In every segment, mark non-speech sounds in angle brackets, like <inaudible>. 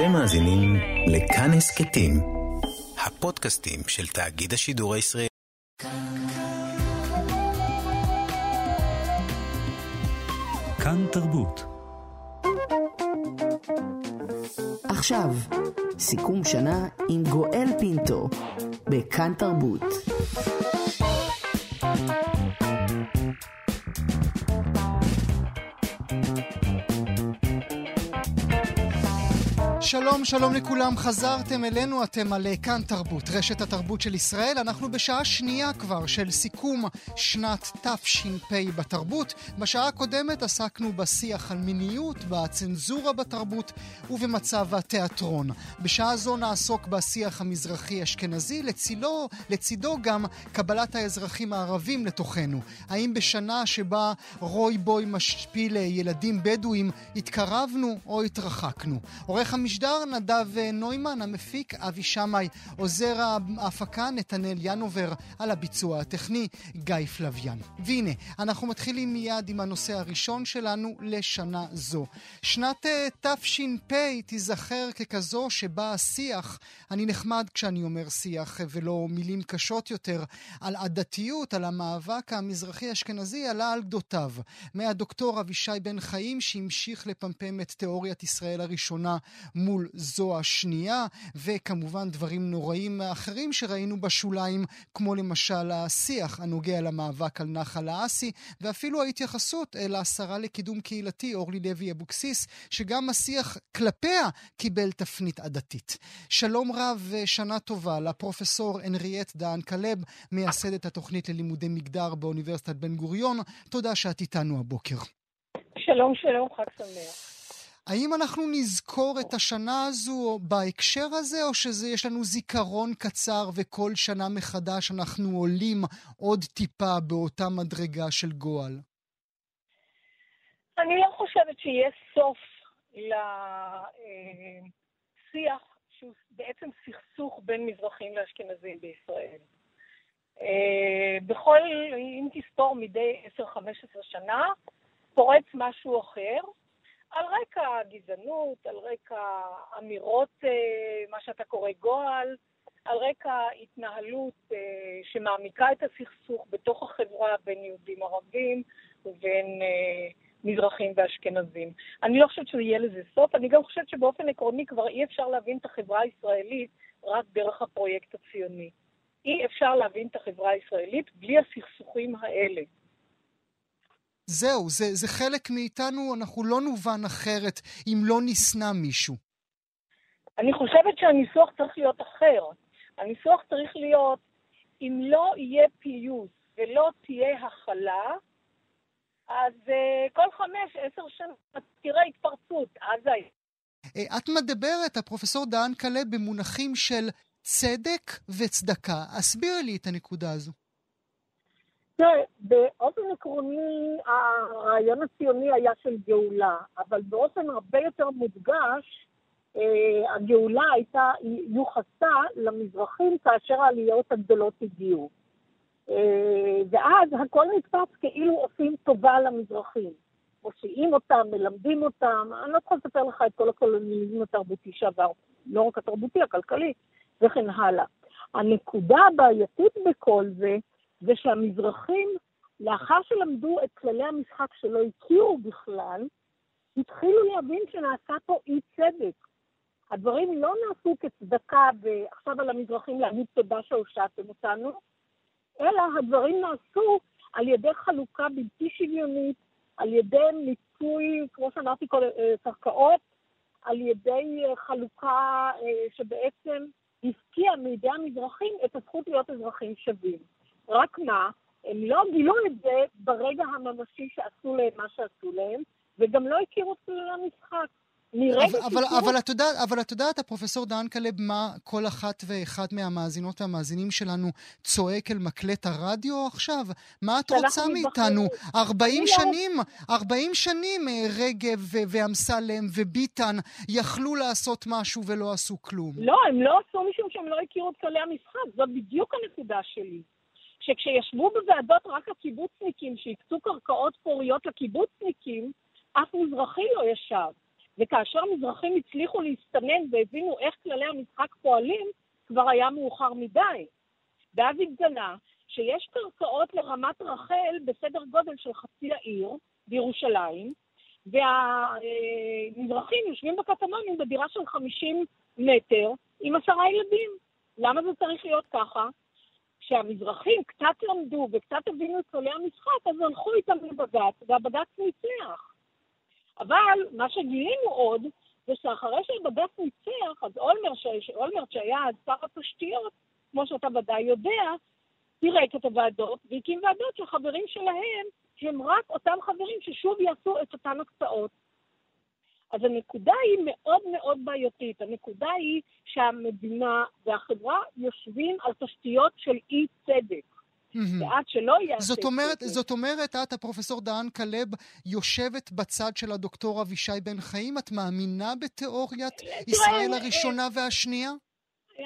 אתם מאזינים לכאן הסכתים, הפודקאסטים של תאגיד השידור הישראלי. כאן תרבות. עכשיו, סיכום שנה עם גואל פינטו, בכאן תרבות. שלום, שלום לכולם, חזרתם אלינו, אתם על כאן תרבות, רשת התרבות של ישראל. אנחנו בשעה שנייה כבר של סיכום שנת תש"פ בתרבות. בשעה הקודמת עסקנו בשיח על מיניות, בצנזורה בתרבות ובמצב התיאטרון. בשעה זו נעסוק בשיח המזרחי-אשכנזי, לצילו, לצידו גם קבלת האזרחים הערבים לתוכנו. האם בשנה שבה רוי בוי משפיל ילדים בדואים התקרבנו או התרחקנו? עורך המשדר המשדר נדב נוימן, המפיק אבי שמאי, עוזר ההפקה נתנאל ינובר, על הביצוע הטכני גיא פלוויאן. והנה, אנחנו מתחילים מיד עם הנושא הראשון שלנו לשנה זו. שנת אה, תש"פ תיזכר ככזו שבה השיח, אני נחמד כשאני אומר שיח ולא מילים קשות יותר, על עדתיות, על המאבק המזרחי-אשכנזי, עלה על גדותיו. מהדוקטור אבישי בן חיים שהמשיך לפמפם את תיאוריית ישראל הראשונה מול זו השנייה, וכמובן דברים נוראים אחרים שראינו בשוליים, כמו למשל השיח הנוגע למאבק על נחל האסי, ואפילו ההתייחסות אל השרה לקידום קהילתי, אורלי לוי אבוקסיס, שגם השיח כלפיה קיבל תפנית עדתית. שלום רב ושנה טובה לפרופסור הנריאט דהן כלב, מייסדת התוכנית ללימודי מגדר באוניברסיטת בן גוריון. תודה שאת איתנו הבוקר. שלום, שלום, חג שמח. האם אנחנו נזכור את השנה הזו בהקשר הזה, או שיש לנו זיכרון קצר וכל שנה מחדש אנחנו עולים עוד טיפה באותה מדרגה של גועל? אני לא חושבת שיהיה סוף לשיח שהוא בעצם סכסוך בין מזרחים לאשכנזים בישראל. אה, בכל, אם תספור מדי 10-15 שנה, פורץ משהו אחר, על רקע גזענות, על רקע אמירות, אה, מה שאתה קורא גועל, על רקע התנהלות אה, שמעמיקה את הסכסוך בתוך החברה בין יהודים ערבים ובין אה, מזרחים ואשכנזים. אני לא חושבת שזה יהיה לזה סוף, אני גם חושבת שבאופן עקרוני כבר אי אפשר להבין את החברה הישראלית רק דרך הפרויקט הציוני. אי אפשר להבין את החברה הישראלית בלי הסכסוכים האלה. זהו, זה, זה חלק מאיתנו, אנחנו לא נובן אחרת אם לא נשנא מישהו. אני חושבת שהניסוח צריך להיות אחר. הניסוח צריך להיות, אם לא יהיה פיוס ולא תהיה הכלה, אז uh, כל חמש, עשר שנים תראה התפרצות, אז היה. אה, את מדברת, הפרופסור דהן קלה, במונחים של צדק וצדקה. הסבירי לי את הנקודה הזו. תראה, באופן עקרוני הרעיון הציוני היה של גאולה, אבל באופן הרבה יותר מודגש, אה, הגאולה הייתה, יוחסה למזרחים כאשר העליות הגדולות הגיעו. אה, ואז הכל נתפס כאילו עושים טובה למזרחים. מושיעים אותם, מלמדים אותם, אני לא צריכה לספר לך את כל הקולוניאליזם התרבותי שעבר, לא רק התרבותי, הכלכלי, וכן הלאה. הנקודה הבעייתית בכל זה, זה שהמזרחים, לאחר שלמדו את כללי המשחק שלא הכירו בכלל, התחילו להבין שנעשה פה אי צדק. הדברים לא נעשו כצדקה ועכשיו על המזרחים להגיד תודה שהושעתם אותנו, אלא הדברים נעשו על ידי חלוקה בלתי שוויונית, על ידי מיצוי, כמו שאמרתי, אה, קרקעות, על ידי אה, חלוקה אה, שבעצם הפקיעה מידי המזרחים את הזכות להיות אזרחים שווים. רק מה, הם לא גילו את זה ברגע הממשי שעשו להם מה שעשו להם, וגם לא הכירו את כללי המשחק. אבל, אבל, אבל, את יודעת, אבל את יודעת, הפרופסור דהן כלב, מה כל אחת ואחד מהמאזינות והמאזינים שלנו צועק אל מקלט הרדיו עכשיו? מה את רוצה מאיתנו? 40 שנים, 40 שנים אה, רגב ואמסלם וביטן יכלו לעשות משהו ולא עשו כלום. לא, הם לא עשו משום שהם לא הכירו את כללי המשחק, זאת בדיוק הנקודה שלי. שכשישבו בוועדות רק הקיבוצניקים שהקצו קרקעות פוריות לקיבוצניקים, אף מזרחי לא ישב. וכאשר המזרחים הצליחו להסתנן והבינו איך כללי המשחק פועלים, כבר היה מאוחר מדי. ואז התגלה שיש קרקעות לרמת רחל בסדר גודל של חצי העיר בירושלים, והמזרחים יושבים בקטמונים בדירה של 50 מטר עם עשרה ילדים. למה זה צריך להיות ככה? כשהמזרחים קצת למדו וקצת הבינו את כללי המשחק, אז הלכו איתם לבג"ץ, והבג"ץ ניצח. אבל מה שגילינו עוד, זה שאחרי שבג"ץ ניצח, אז אולמרט, אולמרט שהיה אז שר התשתיות, כמו שאתה ודאי יודע, פירק את הוועדות והקים ועדות שהחברים שלהם הם רק אותם חברים ששוב יעשו את אותן הקצאות. אז הנקודה היא מאוד מאוד בעייתית. הנקודה היא שהמדינה והחברה יושבים על תשתיות של אי צדק. ועד שלא יעשה... זאת אומרת, זאת אומרת, את, הפרופסור דהן כלב, יושבת בצד של הדוקטור אבישי בן חיים? את מאמינה בתיאוריית ישראל הראשונה והשנייה?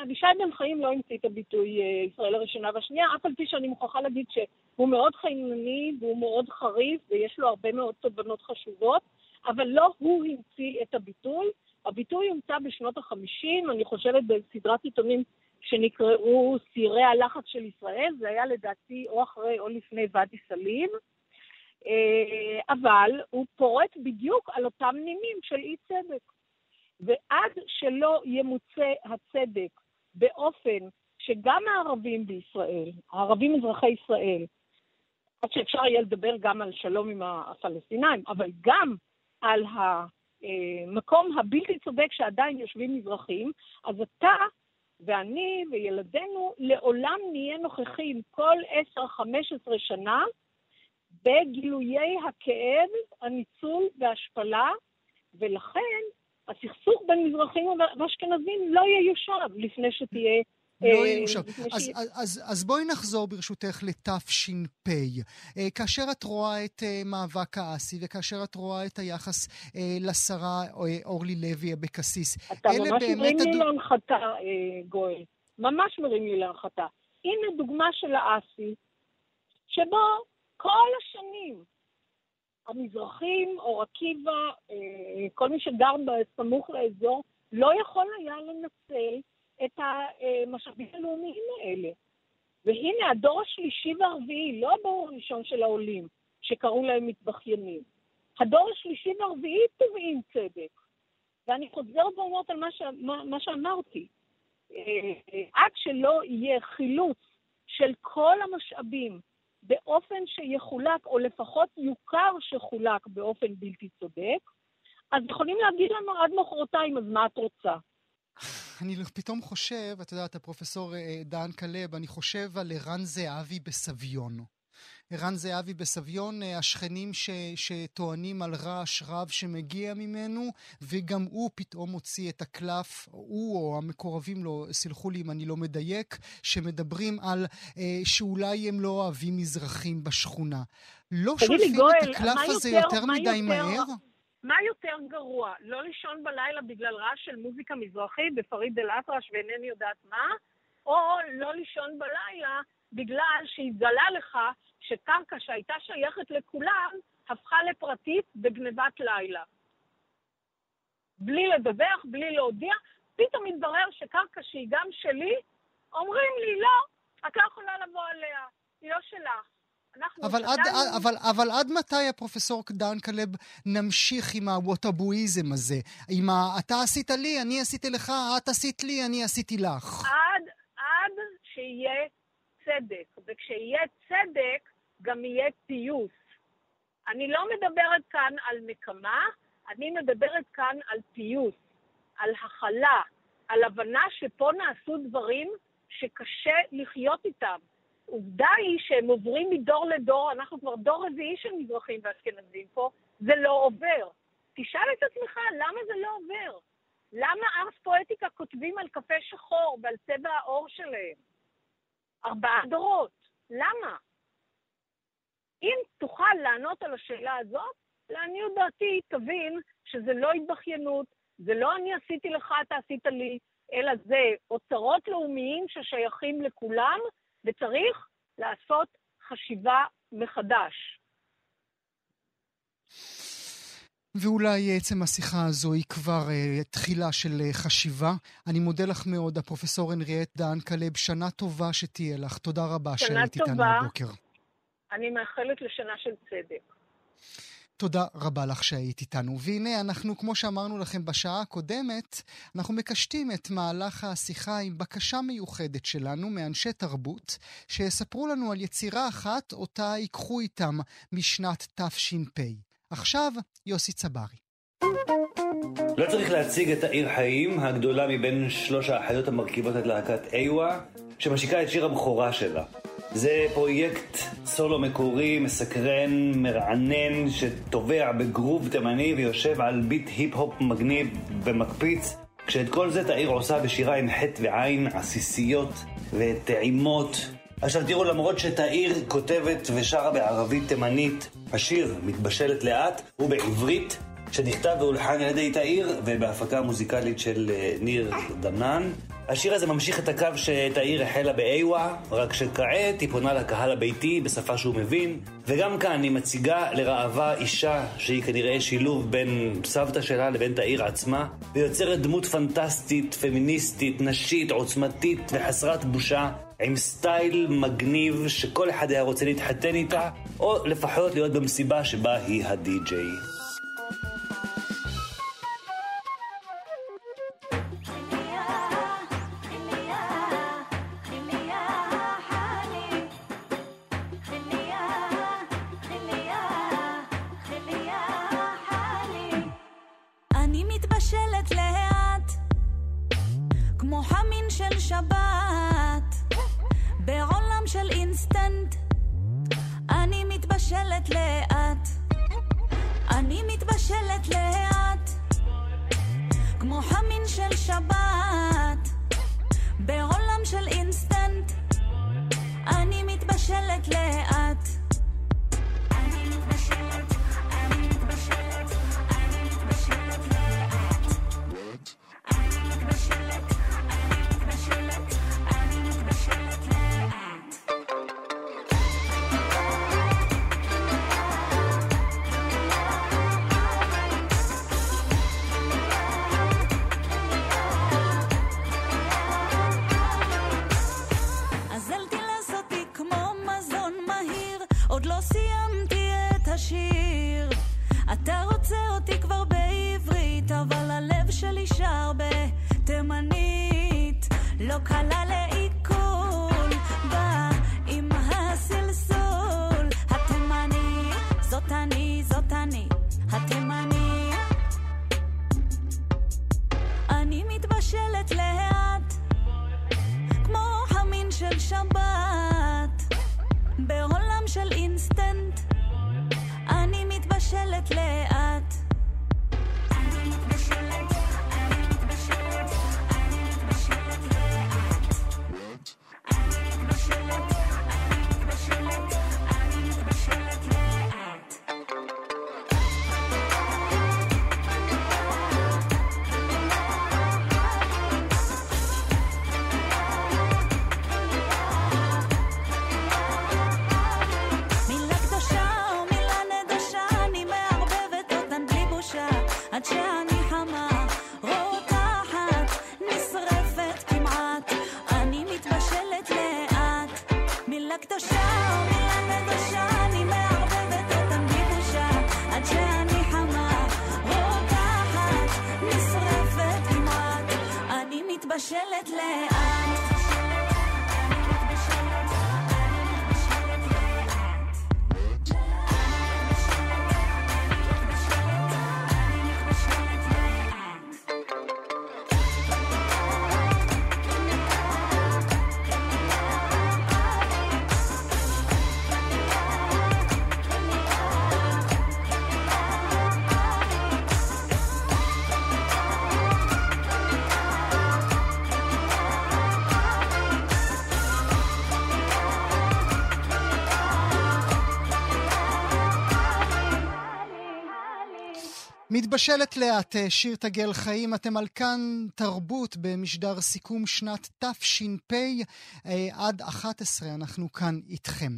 אבישי בן חיים לא המציא את הביטוי אה, ישראל הראשונה והשנייה, אף על פי שאני מוכרחה להגיד שהוא מאוד חינני והוא מאוד חריף ויש לו הרבה מאוד תובנות חשובות, אבל לא הוא המציא את הביטוי. הביטוי הומצא בשנות ה-50, אני חושבת בסדרת עיתונים שנקראו סירי הלחץ של ישראל, זה היה לדעתי או אחרי או לפני ואדי סאלים, אה, אבל הוא פורט בדיוק על אותם נימים של אי צדק. ועד שלא ימוצה הצדק באופן שגם הערבים בישראל, הערבים אזרחי ישראל, עד שאפשר יהיה לדבר גם על שלום עם הפלסטינאים, אבל גם על המקום הבלתי צודק שעדיין יושבים מזרחים, אז אתה ואני וילדינו לעולם נהיה נוכחים כל 10-15 שנה בגילויי הכאב, הניצול וההשפלה, ולכן הסכסוך בין מזרחים ואשכנזים לא ייושב לפני שתהיה... לא אה. אז, אז, אז, אז בואי נחזור ברשותך לתש"פ. אה, כאשר את רואה את אה, מאבק האסי וכאשר את רואה את היחס לשרה אורלי לוי אבקסיס, אתה ממש מרים לי להנחתה, גואל. ממש מרים לי להנחתה. הנה דוגמה של האסי, שבו כל השנים המזרחים, אור עקיבא, כל מי שגר בסמוך לאזור, לא יכול היה לנצל את המשאבים הלאומיים האלה. והנה, הדור השלישי והרביעי, לא הדור הראשון של העולים, שקראו להם מתבכיינים. הדור השלישי והרביעי תובעים צדק. ואני חוזרת ואומרת על מה, ש... מה, מה שאמרתי. אה, עד שלא יהיה חילוץ של כל המשאבים באופן שיחולק, או לפחות יוכר שחולק באופן בלתי צודק, אז יכולים להגיד לנו עד מחרתיים, אז מה את רוצה? אני פתאום חושב, את יודעת, הפרופסור אה, דן כלב, אני חושב על ערן זהבי בסביון. ערן זהבי בסביון, אה, השכנים ש, שטוענים על רעש רב שמגיע ממנו, וגם הוא פתאום הוציא את הקלף, הוא או המקורבים לו, סלחו לי אם אני לא מדייק, שמדברים על אה, שאולי הם לא אוהבים מזרחים בשכונה. לא שולפים את הקלף הזה יותר, יותר מדי יותר, מהר? מה יותר גרוע, לא לישון בלילה בגלל רעש של מוזיקה מזרחית בפריד אל-אטרש ואינני יודעת מה, או לא לישון בלילה בגלל שהתגלה לך שקרקע שהייתה שייכת לכולם, הפכה לפרטית בגנבת לילה. בלי לדווח, בלי להודיע, פתאום מתברר שקרקע שהיא גם שלי, אומרים לי, לא, את לא יכולה לבוא עליה, היא לא שלך. אבל עד, אבל, אבל עד מתי, הפרופסור דן כלב, נמשיך עם הווטאבואיזם הזה? עם ה... אתה עשית לי, אני עשיתי לך, את עשית לי, אני עשיתי לך. עד, עד שיהיה צדק. וכשיהיה צדק, גם יהיה פיוס. אני לא מדברת כאן על נקמה, אני מדברת כאן על פיוס, על הכלה, על הבנה שפה נעשו דברים שקשה לחיות איתם. עובדה היא שהם עוברים מדור לדור, אנחנו כבר דור רביעי של מזרחים ואשכנזים פה, זה לא עובר. תשאל את עצמך, למה זה לא עובר? למה ארס פואטיקה כותבים על קפה שחור ועל צבע העור שלהם? ארבעה דורות. למה? אם תוכל לענות על השאלה הזאת, לעניות דעתי תבין שזה לא התבכיינות, זה לא אני עשיתי לך, אתה עשית לי, אלא זה אוצרות לאומיים ששייכים לכולם, וצריך לעשות חשיבה מחדש. ואולי עצם השיחה הזו היא כבר uh, תחילה של uh, חשיבה. אני מודה לך מאוד, הפרופסור הנריאט דן כלב. שנה טובה שתהיה לך. תודה רבה שהיית איתנו הבוקר. אני מאחלת לשנה של צדק. תודה רבה לך שהיית איתנו. והנה, אנחנו, כמו שאמרנו לכם בשעה הקודמת, אנחנו מקשטים את מהלך השיחה עם בקשה מיוחדת שלנו מאנשי תרבות, שיספרו לנו על יצירה אחת אותה ייקחו איתם משנת תש"פ. עכשיו, יוסי צברי. לא צריך להציג את העיר חיים הגדולה מבין שלוש האחיות המרכיבות את להקת איווה, שמשיקה את שיר הבכורה שלה. זה פרויקט סולו מקורי, מסקרן, מרענן, שטובע בגרוב תימני ויושב על ביט היפ-הופ מגניב ומקפיץ, כשאת כל זה תאיר עושה בשירה עם חטא ועין, עסיסיות וטעימות. עכשיו תראו, למרות שתאיר כותבת ושרה בערבית תימנית, השיר מתבשלת לאט, ובעברית, שנכתב והולחן על ידי תאיר, ובהפקה מוזיקלית של אה, ניר דמנן. השיר הזה ממשיך את הקו שתאיר החלה באיווה, רק שכעת היא פונה לקהל הביתי בשפה שהוא מבין, וגם כאן היא מציגה לראווה אישה שהיא כנראה שילוב בין סבתא שלה לבין תאיר עצמה, ויוצרת דמות פנטסטית, פמיניסטית, נשית, עוצמתית וחסרת בושה, עם סטייל מגניב שכל אחד היה רוצה להתחתן איתה, או לפחות להיות במסיבה שבה היא הדי-ג'יי. בשלט לאן? מתבשלת לאט שיר תגל חיים, אתם על כאן תרבות במשדר סיכום שנת תש"פ אה, עד 11, אנחנו כאן איתכם.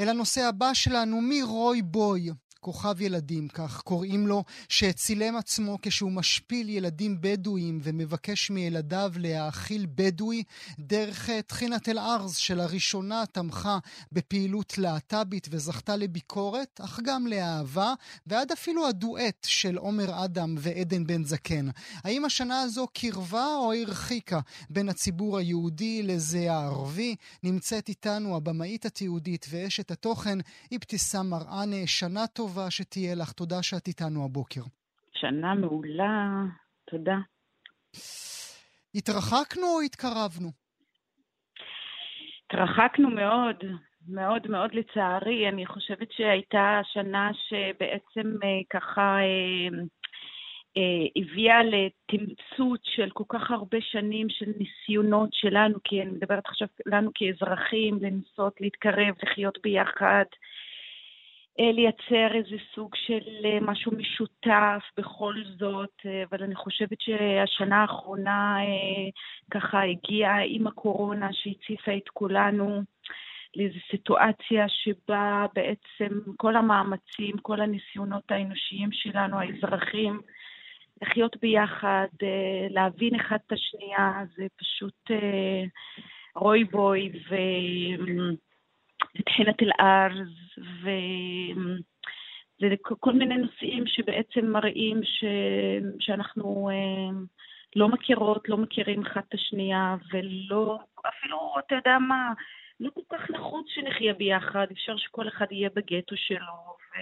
אל הנושא הבא שלנו, מרוי בוי, כוכב ילדים, כך קוראים לו, שצילם עצמו כשהוא משפיל ילדים בדואים ומבקש מילדיו להאכיל בדואי, דרך טחינת אל-ארז שלראשונה תמכה בפעילות להט"בית וזכתה לביקורת, אך גם לאהבה, ועד אפילו הדואט של עומר אדם ועדן בן זקן. האם השנה הזו קירבה או הרחיקה בין הציבור היהודי לזה הערבי? נמצאת איתנו הבמאית התיעודית ואשת התוכן, אבתיסאם מראענה. שנה טובה שתהיה לך. תודה שאת איתנו הבוקר. שנה מעולה, תודה. התרחקנו או התקרבנו? התרחקנו מאוד, מאוד מאוד לצערי. אני חושבת שהייתה שנה שבעצם אה, ככה אה, אה, הביאה לתמצות של כל כך הרבה שנים של ניסיונות שלנו, כי אני מדברת עכשיו לנו כאזרחים, לנסות להתקרב, לחיות ביחד, לייצר איזה סוג של אה, משהו משותף בכל זאת, אבל אני חושבת שהשנה האחרונה ככה הגיעה עם הקורונה שהציפה את כולנו. לאיזו סיטואציה שבה בעצם כל המאמצים, כל הניסיונות האנושיים שלנו, האזרחים, לחיות ביחד, אה, להבין אחד את השנייה, זה פשוט אה, רוי בוי ותחינת אל-ארז, וזה כל מיני נושאים שבעצם מראים ש... שאנחנו אה, לא מכירות, לא מכירים אחד את השנייה, ולא, אפילו, אתה יודע מה, לא כל כך נחוץ שנחיה ביחד, אפשר שכל אחד יהיה בגטו שלו, ו...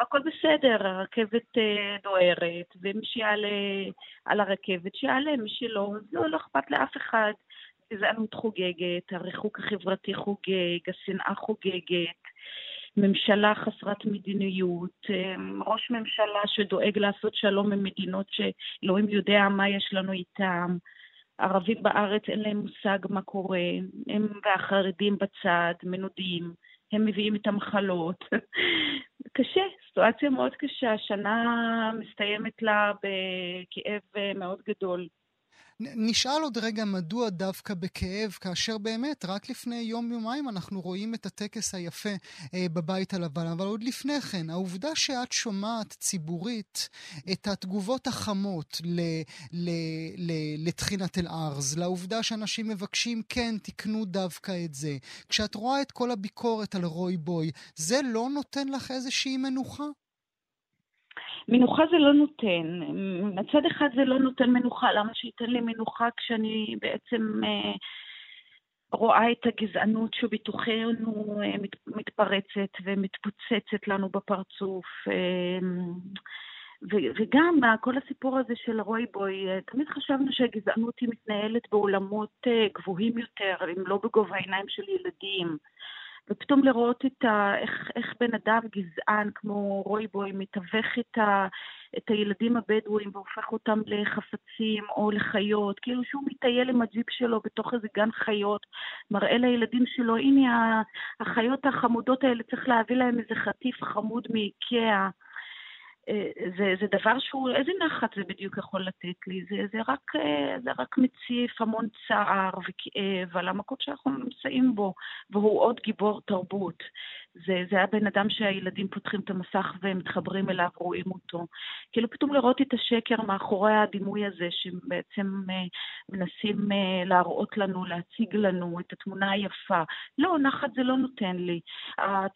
הכל בסדר, הרכבת אה, דוהרת, ומי שיעלה על הרכבת, שיעלה, מי שלא, לא, לא אכפת לאף אחד. גזענות חוגגת, הריחוק החברתי חוגג, השנאה חוגגת, ממשלה חסרת מדיניות, אה, ראש ממשלה שדואג לעשות שלום עם מדינות שאלוהים יודע מה יש לנו איתם. ערבים בארץ אין להם מושג מה קורה, הם והחרדים בצד, מנודים. הם מביאים את המחלות. <laughs> קשה, סיטואציה מאוד קשה, השנה מסתיימת לה בכאב מאוד גדול. נשאל עוד רגע מדוע דווקא בכאב, כאשר באמת רק לפני יום-יומיים אנחנו רואים את הטקס היפה אה, בבית הלבן, אבל עוד לפני כן, העובדה שאת שומעת ציבורית את התגובות החמות ל, ל, ל, לטחינת אל-ארז, לעובדה שאנשים מבקשים, כן, תקנו דווקא את זה, כשאת רואה את כל הביקורת על רוי בוי, זה לא נותן לך איזושהי מנוחה? מנוחה זה לא נותן. מצד אחד זה לא נותן מנוחה, למה שייתן לי מנוחה כשאני בעצם אה, רואה את הגזענות שבתוכנו אה, מת, מתפרצת ומתפוצצת לנו בפרצוף. אה, ו- וגם כל הסיפור הזה של רוי בוי, אה, תמיד חשבנו שהגזענות היא מתנהלת בעולמות אה, גבוהים יותר, אם לא בגובה העיניים של ילדים. ופתאום לראות את ה, איך, איך בן אדם גזען כמו רוי בוי מתווך את, ה, את הילדים הבדואים והופך אותם לחפצים או לחיות, כאילו שהוא מטייל עם הג'יפ שלו בתוך איזה גן חיות, מראה לילדים שלו, הנה החיות החמודות האלה, צריך להביא להם איזה חטיף חמוד מאיקאה. אה, זה, זה דבר שהוא, איזה נחת זה בדיוק יכול לתת לי? זה, זה, רק, אה, זה רק מציף המון צער וכאב על המקום שאנחנו נמצאים בו, והוא עוד גיבור תרבות. זה, זה הבן אדם שהילדים פותחים את המסך והם מתחברים אליו, רואים אותו. כאילו פתאום לראות את השקר מאחורי הדימוי הזה, שבעצם אה, מנסים אה, להראות לנו, להציג לנו את התמונה היפה. לא, נחת זה לא נותן לי. אה,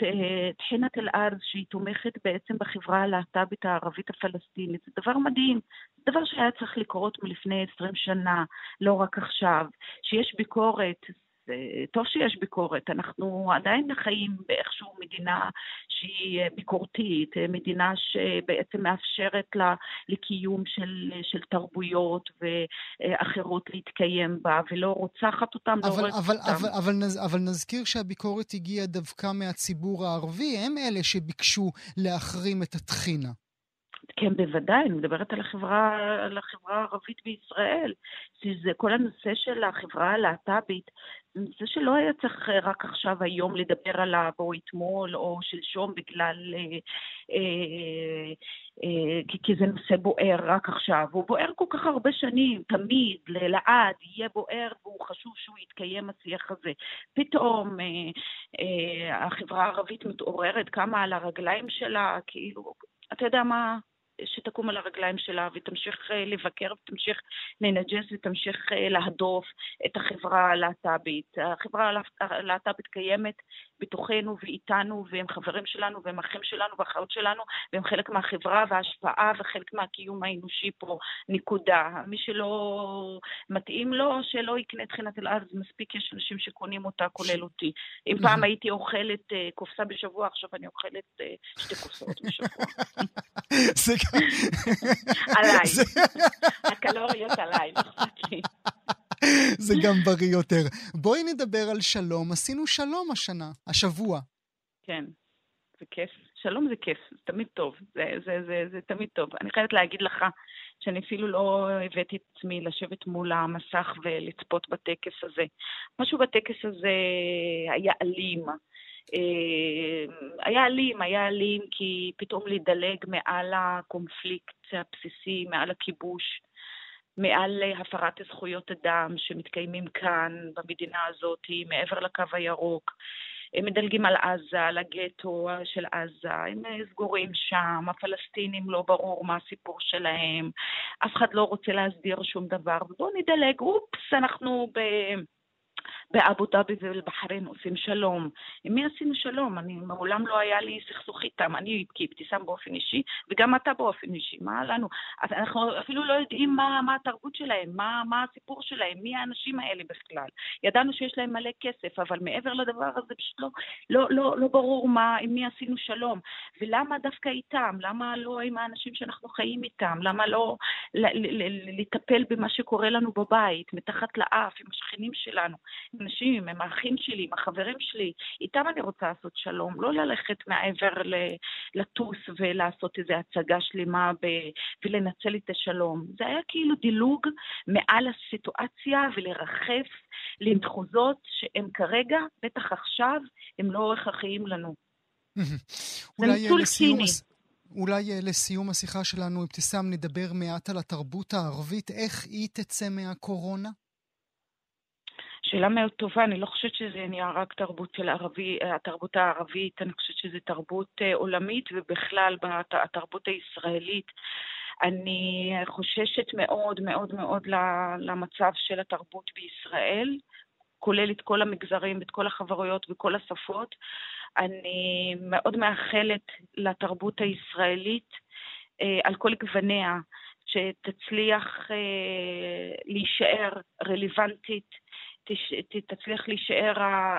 טחינת אל-ארז, שהיא תומכת בעצם בחברה הלהט"בית הערבית הפלסטינית, זה דבר מדהים. דבר שהיה צריך לקרות מלפני 20 שנה, לא רק עכשיו. שיש ביקורת, טוב שיש ביקורת, אנחנו עדיין חיים באיכשהו מדינה שהיא ביקורתית, מדינה שבעצם מאפשרת לה לקיום של, של תרבויות ואחרות להתקיים בה, ולא רוצחת אותם, לא אבל, לא אבל, אותם. אבל, אבל, אבל נזכיר שהביקורת הגיעה דווקא מהציבור הערבי, הם אלה שביקשו להחרים את הטחינה. כן, בוודאי, אני מדברת על החברה, על החברה הערבית בישראל. זה כל הנושא של החברה הלהט"בית, זה נושא שלא היה צריך רק עכשיו, היום, לדבר עליו, או אתמול, או שלשום, בגלל... אה, אה, אה, כי, כי זה נושא בוער רק עכשיו. הוא בוער כל כך הרבה שנים, תמיד, לעד, יהיה בוער, והוא חשוב שהוא יתקיים, השיח הזה. פתאום אה, אה, החברה הערבית מתעוררת, קמה על הרגליים שלה, כאילו, אתה יודע מה, שתקום על הרגליים שלה ותמשיך אה, לבקר ותמשיך לנג'ס ותמשיך אה, להדוף את החברה הלהט"בית. החברה הלהט"בית קיימת בתוכנו ואיתנו, והם חברים שלנו והם אחים שלנו ואחיות שלנו, והם חלק מהחברה וההשפעה וחלק מהקיום האנושי פה, נקודה. מי שלא מתאים לו, שלא יקנה טחינת אל-ארז, מספיק יש אנשים שקונים אותה, כולל אותי. אם פעם <laughs> הייתי אוכלת אה, קופסה בשבוע, עכשיו אני אוכלת שתי קופסאות בשבוע. <laughs> <laughs> זה עליי. הקלוריות עליי, לי. זה גם בריא יותר. בואי נדבר על שלום. עשינו שלום השנה, השבוע. כן, זה כיף. שלום זה כיף, זה תמיד טוב. זה, זה, זה, זה תמיד טוב. אני חייבת להגיד לך שאני אפילו לא הבאתי את עצמי לשבת מול המסך ולצפות בטקס הזה. משהו בטקס הזה היה אלים. אה, היה אלים, היה אלים כי פתאום לדלג מעל הקונפליקט הבסיסי, מעל הכיבוש, מעל הפרת זכויות אדם שמתקיימים כאן, במדינה הזאת, מעבר לקו הירוק. הם מדלגים על עזה, על הגטו של עזה, הם סגורים שם, הפלסטינים לא ברור מה הסיפור שלהם, אף אחד לא רוצה להסדיר שום דבר, ובואו נדלג, אופס, אנחנו ב... באבו דאבי ובבחריין עושים שלום. עם מי עשינו שלום? אני, מעולם לא היה לי סכסוך איתם. אני כאבתיסאם באופן אישי, וגם אתה באופן אישי. מה לנו? אנחנו אפילו לא יודעים מה, מה התרבות שלהם, מה, מה הסיפור שלהם, מי האנשים האלה בכלל. ידענו שיש להם מלא כסף, אבל מעבר לדבר הזה פשוט לא, לא, לא, לא ברור מה, עם מי עשינו שלום. ולמה דווקא איתם? למה לא עם האנשים שאנחנו חיים איתם? למה לא לטפל במה שקורה לנו בבית, מתחת לאף, עם השכנים שלנו? אנשים, הם האחים שלי, עם החברים שלי, איתם אני רוצה לעשות שלום, לא ללכת מעבר לטוס ולעשות איזו הצגה שלמה ב... ולנצל את השלום. זה היה כאילו דילוג מעל הסיטואציה ולרחף למחוזות שהם כרגע, בטח עכשיו, הם לא הכרחיים לנו. <laughs> זה ניצול ציני. אולי אה, לסיום השיחה שלנו, אבתיסאם, נדבר מעט על התרבות הערבית, איך היא תצא מהקורונה? שאלה מאוד טובה, אני לא חושבת שזה נהיה רק תרבות של ערבי, התרבות הערבית, אני חושבת שזה תרבות אה, עולמית ובכלל בתרבות הישראלית. אני חוששת מאוד מאוד מאוד למצב של התרבות בישראל, כולל את כל המגזרים, את כל החברויות וכל השפות. אני מאוד מאחלת לתרבות הישראלית אה, על כל גווניה, שתצליח אה, להישאר רלוונטית תצליח להישאר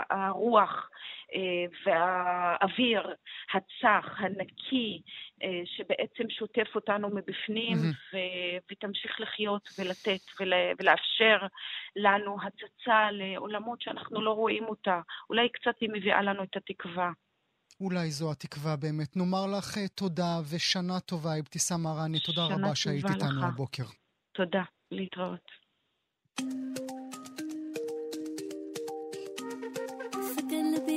הרוח אה, והאוויר הצח, הנקי, אה, שבעצם שוטף אותנו מבפנים, mm-hmm. ו- ותמשיך לחיות ולתת ולה- ולאפשר לנו הצצה לעולמות שאנחנו לא רואים אותה. אולי קצת היא מביאה לנו את התקווה. אולי זו התקווה באמת. נאמר לך אה, תודה ושנה טובה, אבתיסאם מראני. תודה רבה שהיית איתנו הבוקר. תודה, להתראות.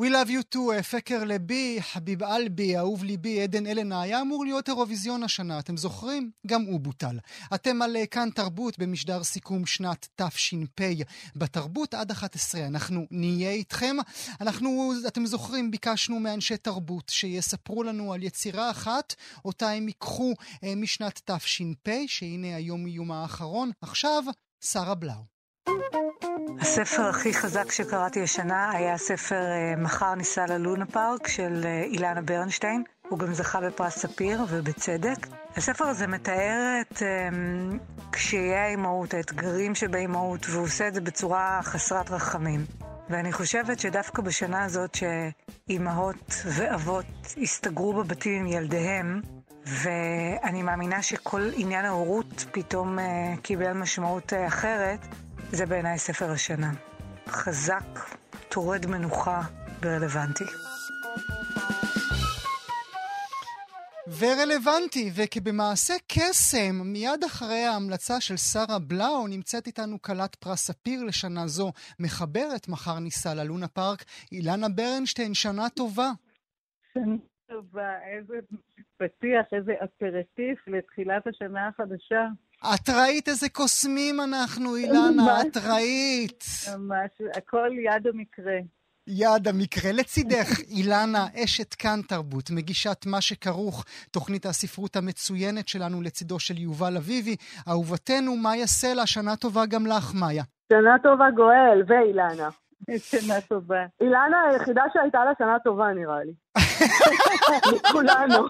We Love You Too, פקר לבי, חביב אלבי, אהוב ליבי, עדן אלנה, היה אמור להיות אירוויזיון השנה, אתם זוכרים? גם הוא בוטל. אתם על כאן תרבות במשדר סיכום שנת תש"פ בתרבות עד 11. אנחנו נהיה איתכם. אנחנו, אתם זוכרים, ביקשנו מאנשי תרבות שיספרו לנו על יצירה אחת, אותה הם ייקחו אה, משנת תש"פ, שהנה היום איום האחרון. עכשיו, שרה בלאו. הספר הכי חזק שקראתי השנה היה הספר אה, מחר ניסע ללונה פארק של אה, אילנה ברנשטיין. הוא גם זכה בפרס ספיר, ובצדק. הספר הזה מתאר את um, קשיי האימהות, האתגרים שבאימהות, והוא עושה את זה בצורה חסרת רחמים. ואני חושבת שדווקא בשנה הזאת שאימהות ואבות הסתגרו בבתים עם ילדיהם, ואני מאמינה שכל עניין ההורות פתאום uh, קיבל משמעות אחרת, זה בעיניי ספר השנה. חזק, טורד מנוחה ורלוונטי. ורלוונטי, וכבמעשה קסם, מיד אחרי ההמלצה של שרה בלאו, נמצאת איתנו כלת פרס ספיר לשנה זו, מחברת מחר ניסה ללונה פארק, אילנה ברנשטיין, שנה טובה. שנה טובה, איזה פתיח, איזה אפרטיף לתחילת השנה החדשה. את ראית איזה קוסמים אנחנו, אילנה, את ראית. ממש, הכל יד המקרה. יד המקרה. לצידך, <laughs> אילנה, אשת כאן תרבות, מגישת מה שכרוך, תוכנית הספרות המצוינת שלנו לצידו של יובל אביבי. אהובתנו, מאיה סלע, שנה טובה גם לך, מאיה. שנה טובה גואל ואילנה. שנה טובה. אילנה היחידה שהייתה לה שנה טובה, נראה לי. <laughs> מכולנו.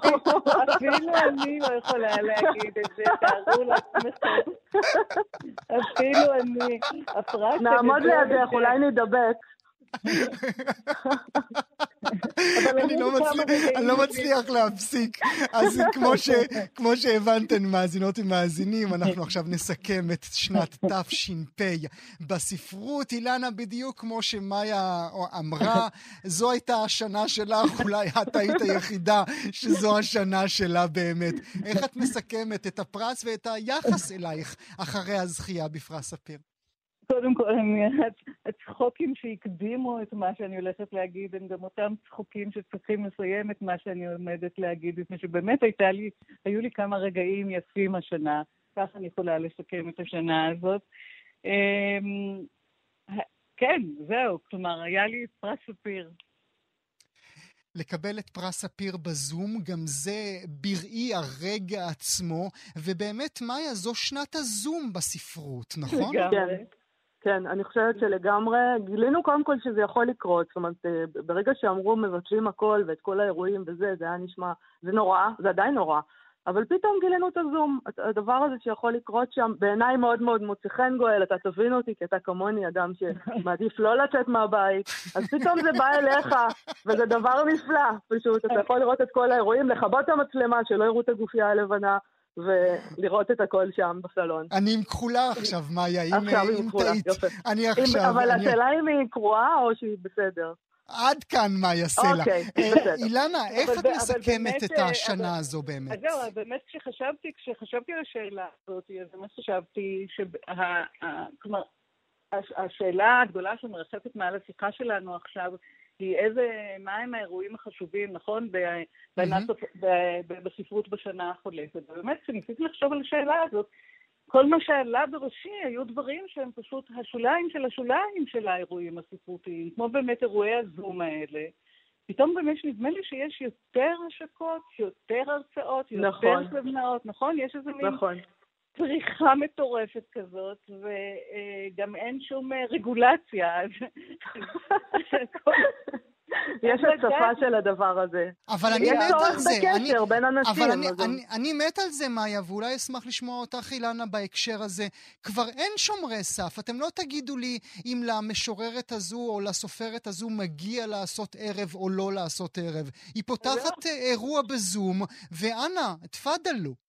אפילו אני לא יכולה להגיד את זה, תארו לעצמכם. <laughs> אפילו אני. נעמוד לידך, אולי נדבק. אני לא, לא מצליח להפסיק. אז <laughs> כמו שהבנתן, מאזינות ומאזינים, אנחנו עכשיו נסכם את שנת <laughs> תש"פ בספרות. אילנה, בדיוק כמו שמאיה אמרה, זו הייתה השנה שלך, אולי את היית היחידה שזו השנה שלה באמת. איך את מסכמת את הפרס ואת היחס אלייך אחרי הזכייה בפרס ספיר? קודם כל, הצחוקים שהקדימו את מה שאני הולכת להגיד, הם גם אותם צחוקים שצריכים לסיים את מה שאני עומדת להגיד, מפני שבאמת הייתה לי, היו לי כמה רגעים יפים השנה, כך אני יכולה לסכם את השנה הזאת. אמ, כן, זהו, כלומר, היה לי פרס ספיר. לקבל את פרס ספיר בזום, גם זה בראי הרגע עצמו, ובאמת, מאיה, זו שנת הזום בספרות, נכון? לגמרי. כן. אני חושבת שלגמרי, גילינו קודם כל שזה יכול לקרות, זאת אומרת, אה, ברגע שאמרו מבטלים הכל ואת כל האירועים וזה, זה היה נשמע, זה נורא, זה עדיין נורא, אבל פתאום גילינו את הזום, הדבר הזה שיכול לקרות שם, בעיניי מאוד מאוד מוצא חן גואל, אתה תבין אותי, כי אתה כמוני אדם שמעדיף לא לצאת מהבית, אז פתאום זה בא אליך, וזה דבר נפלא, פשוט, אתה יכול לראות את כל האירועים, לכבות את המצלמה, שלא יראו את הגופייה הלבנה, ולראות את הכל שם בסלון. אני עם כחולה עכשיו, מאיה, אם טעית. אני עכשיו... אבל השאלה אם היא קרואה או שהיא בסדר. עד כאן מאיה סלע. אוקיי, אה, בסדר. אילנה, איך את מסכמת את אה, השנה הזו באמת? אז זהו, באמת כשחשבתי, כשחשבתי על השאלה הזאת, אז באמת חשבתי. כלומר, השאלה הגדולה שמרחפת מעל השיחה שלנו עכשיו, היא איזה, מה הם האירועים החשובים, נכון, בספרות בשנה החולפת. ובאמת, כשניסיתי לחשוב על השאלה הזאת, כל מה שעלה בראשי היו דברים שהם פשוט השוליים של השוליים של האירועים הספרותיים, כמו באמת אירועי הזום האלה. פתאום באמת נדמה לי שיש יותר השקות, יותר הרצאות, יותר נכון. סדנאות, נכון? יש איזה מין נכון. פריחה מטורפת כזאת, וגם אין שום אה, רגולציה. <laughs> יש הצפה של הדבר הזה. אבל אני מת על זה. יש צורך בקשר בין אנשים. אבל אני, אני, אני מת על זה, מאיה, ואולי אשמח לשמוע אותך, אילנה, בהקשר הזה. כבר אין שומרי סף. אתם לא תגידו לי אם למשוררת הזו או לסופרת הזו מגיע לעשות ערב או לא לעשות ערב. היא פותחת לא. אירוע בזום, ואנא, תפאדלו.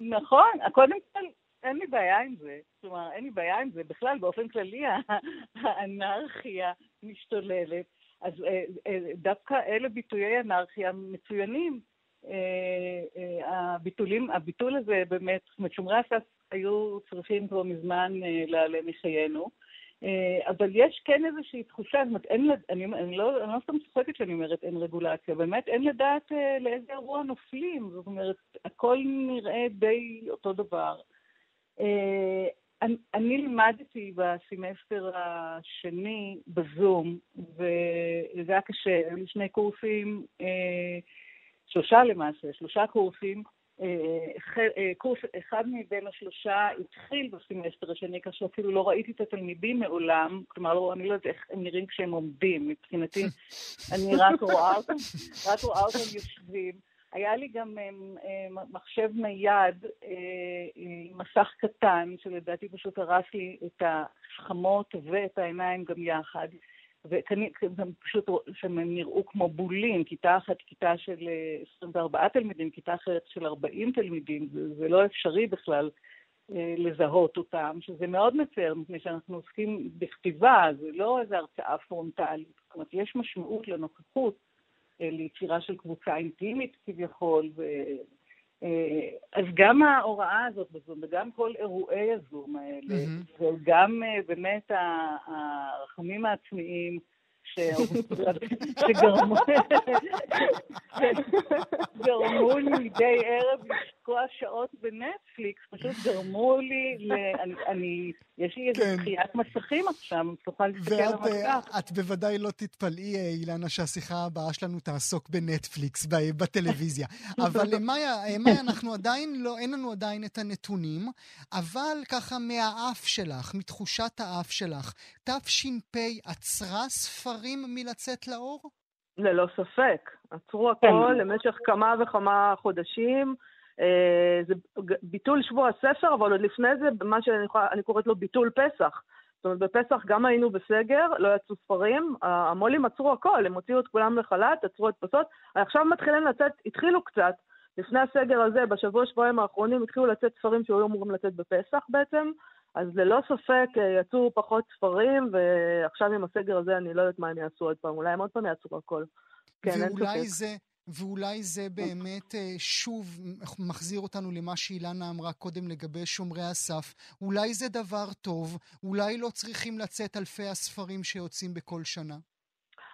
נכון, קודם כל, אין לי בעיה עם זה. כלומר, אין לי בעיה עם זה. בכלל, באופן כללי, <laughs> האנרכיה משתוללת. אז אה, אה, דווקא אלה ביטויי אנרכיה מצוינים. אה, הביטולים, הביטול הזה באמת, זאת אומרת, שומרי הסף היו צריכים כבר מזמן להיעלם מחיינו. אבל יש כן איזושהי תחושה, זאת אומרת, אין, אני, אני, לא, אני לא סתם צוחקת שאני אומרת אין רגולציה, באמת אין לדעת לאיזה אירוע נופלים, זאת אומרת, הכל נראה די אותו דבר. אני, אני לימדתי בסמסטר השני בזום, וזה היה קשה, היו לי שני קורסים, אה, שלושה למעשה, שלושה קורסים. אה, אה, קורס אחד מבין השלושה התחיל בסמסטר השני, כאשר אפילו לא ראיתי את התלמידים מעולם, כלומר, לא, אני לא יודעת איך הם נראים כשהם עומדים, מבחינתי, אני רק רואה אותם, רק רואה אותם יושבים. היה לי גם אה, אה, מחשב נייד עם מסך קטן, שלדעתי פשוט הרס לי את השכמות ואת העיניים גם יחד. וגם פשוט שהם נראו כמו בולים, כיתה אחת כיתה של 24 תלמידים, כיתה אחרת של 40 תלמידים, זה, זה לא אפשרי בכלל לזהות אותם, שזה מאוד מצער, מפני שאנחנו עוסקים בכתיבה, זה לא איזו הרצאה פרונטלית, זאת אומרת, יש משמעות לנוכחות. ליצירה של קבוצה אינטימית כביכול, ו... אה, אז גם ההוראה הזאת בזום, וגם כל אירועי הזום האלה, mm-hmm. וגם אה, באמת הרחמים העצמיים, שגרמו לי מדי ערב לשקוע שעות בנטפליקס, פשוט גרמו לי, אני, יש לי דחיית כן. מסכים עכשיו, תוכל להסתכל על המסך. ואת בוודאי לא תתפלאי, אה, אילנה, שהשיחה הבאה שלנו תעסוק בנטפליקס, בטלוויזיה. <laughs> אבל מאיה, אנחנו עדיין לא, אין לנו עדיין את הנתונים, אבל ככה מהאף שלך, מתחושת האף שלך, תש"פ עצרה ספרים ספרים מלצאת לאור? ללא ספק. עצרו הכל כן. למשך כמה וכמה חודשים. אה, זה ביטול שבוע הספר, אבל עוד לפני זה, מה שאני יכולה, קוראת לו ביטול פסח. זאת אומרת, בפסח גם היינו בסגר, לא יצאו ספרים, המו"לים עצרו הכל, הם הוציאו את כולם לחל"ת, עצרו את פסות, עכשיו מתחילים לצאת, התחילו קצת, לפני הסגר הזה, בשבוע שבועיים האחרונים, התחילו לצאת ספרים שהיו אמורים לצאת בפסח בעצם, אז ללא ספק אה, יצאו פחות ספרים, ועכשיו עם הסגר הזה אני לא יודעת מה הם יעשו עוד פעם, אולי הם עוד פעם יעצו הכל. כן, ואולי זה... ואולי זה באמת אה, שוב מחזיר אותנו למה שאילנה אמרה קודם לגבי שומרי הסף. אולי זה דבר טוב, אולי לא צריכים לצאת אלפי הספרים שיוצאים בכל שנה.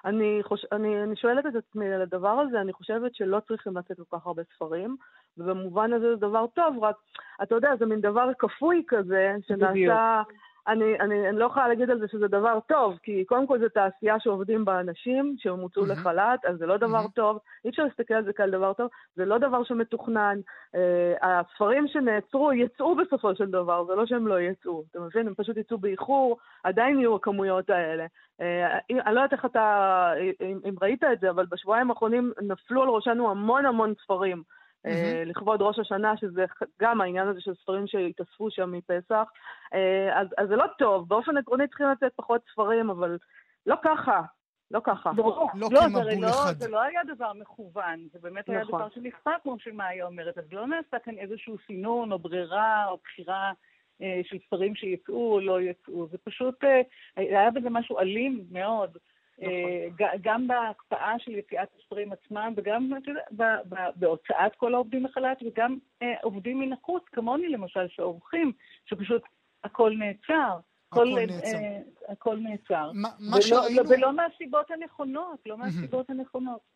אני, חוש... אני, אני שואלת את עצמי על הדבר הזה, אני חושבת שלא צריכים לצאת כל כך הרבה ספרים, ובמובן הזה זה דבר טוב, רק, אתה יודע, זה מין דבר כפוי כזה, שנעשה... אני, אני, אני לא יכולה להגיד על זה שזה דבר טוב, כי קודם כל זו תעשייה שעובדים בה אנשים, שהם הוצאו mm-hmm. לחל"ת, אז זה לא דבר mm-hmm. טוב, אי אפשר להסתכל על זה כעל דבר טוב, זה לא דבר שמתוכנן. Uh, הספרים שנעצרו יצאו בסופו של דבר, זה לא שהם לא יצאו, אתה מבין? הם פשוט יצאו באיחור, עדיין יהיו הכמויות האלה. Uh, אני לא יודעת איך אתה, אם, אם ראית את זה, אבל בשבועיים האחרונים נפלו על ראשנו המון המון ספרים. Mm-hmm. לכבוד ראש השנה, שזה גם העניין הזה של ספרים שהתאספו שם מפסח. אה, אז, אז זה לא טוב, באופן עקרוני צריכים לצאת פחות ספרים, אבל לא ככה. לא ככה. לא, לא, לא כמבול לא, אחד. זה לא היה דבר מכוון, זה באמת נכון. היה דבר שנכפה, כמו שמאיה אומרת, אז לא נעשה כאן איזשהו סינון או ברירה או בחירה אה, של ספרים שיצאו או לא יצאו, זה פשוט, אה, היה בזה משהו אלים מאוד. נכון. אה, גם בהקפאה של יציאת הספרים עצמם, וגם בהוצאת כל העובדים מחל"ת, וגם אה, עובדים מן החוץ, כמוני למשל, שעורכים, שפשוט הכל נעצר. הכל נעצר. אה, הכל נעצר. מה שראינו... ולא מהסיבות הנכונות, לא מהסיבות הנכונות.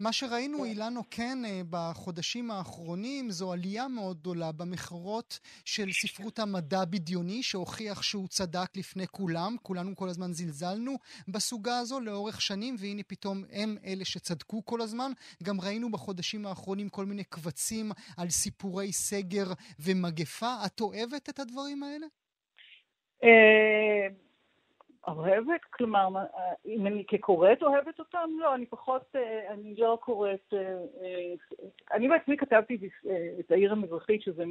מה שראינו, אילנו, כן, אה, בחודשים האחרונים, זו עלייה מאוד גדולה במכירות של ספרות המדע בדיוני, שהוכיח שהוא צדק לפני כולם. כולנו כל הזמן זלזלנו בסוגה הזו לאורך שנים, והנה פתאום הם אלה שצדקו כל הזמן. גם ראינו בחודשים האחרונים כל מיני קבצים על סיפורי סגר ומגפה. את אוהבת את הדברים האלה? אה, אוהבת? כלומר, אם אני כקוראת אוהבת אותם? לא, אני פחות, אה, אני לא קוראת... אה, אה, אני בעצמי כתבתי את העיר המזרחית, שזה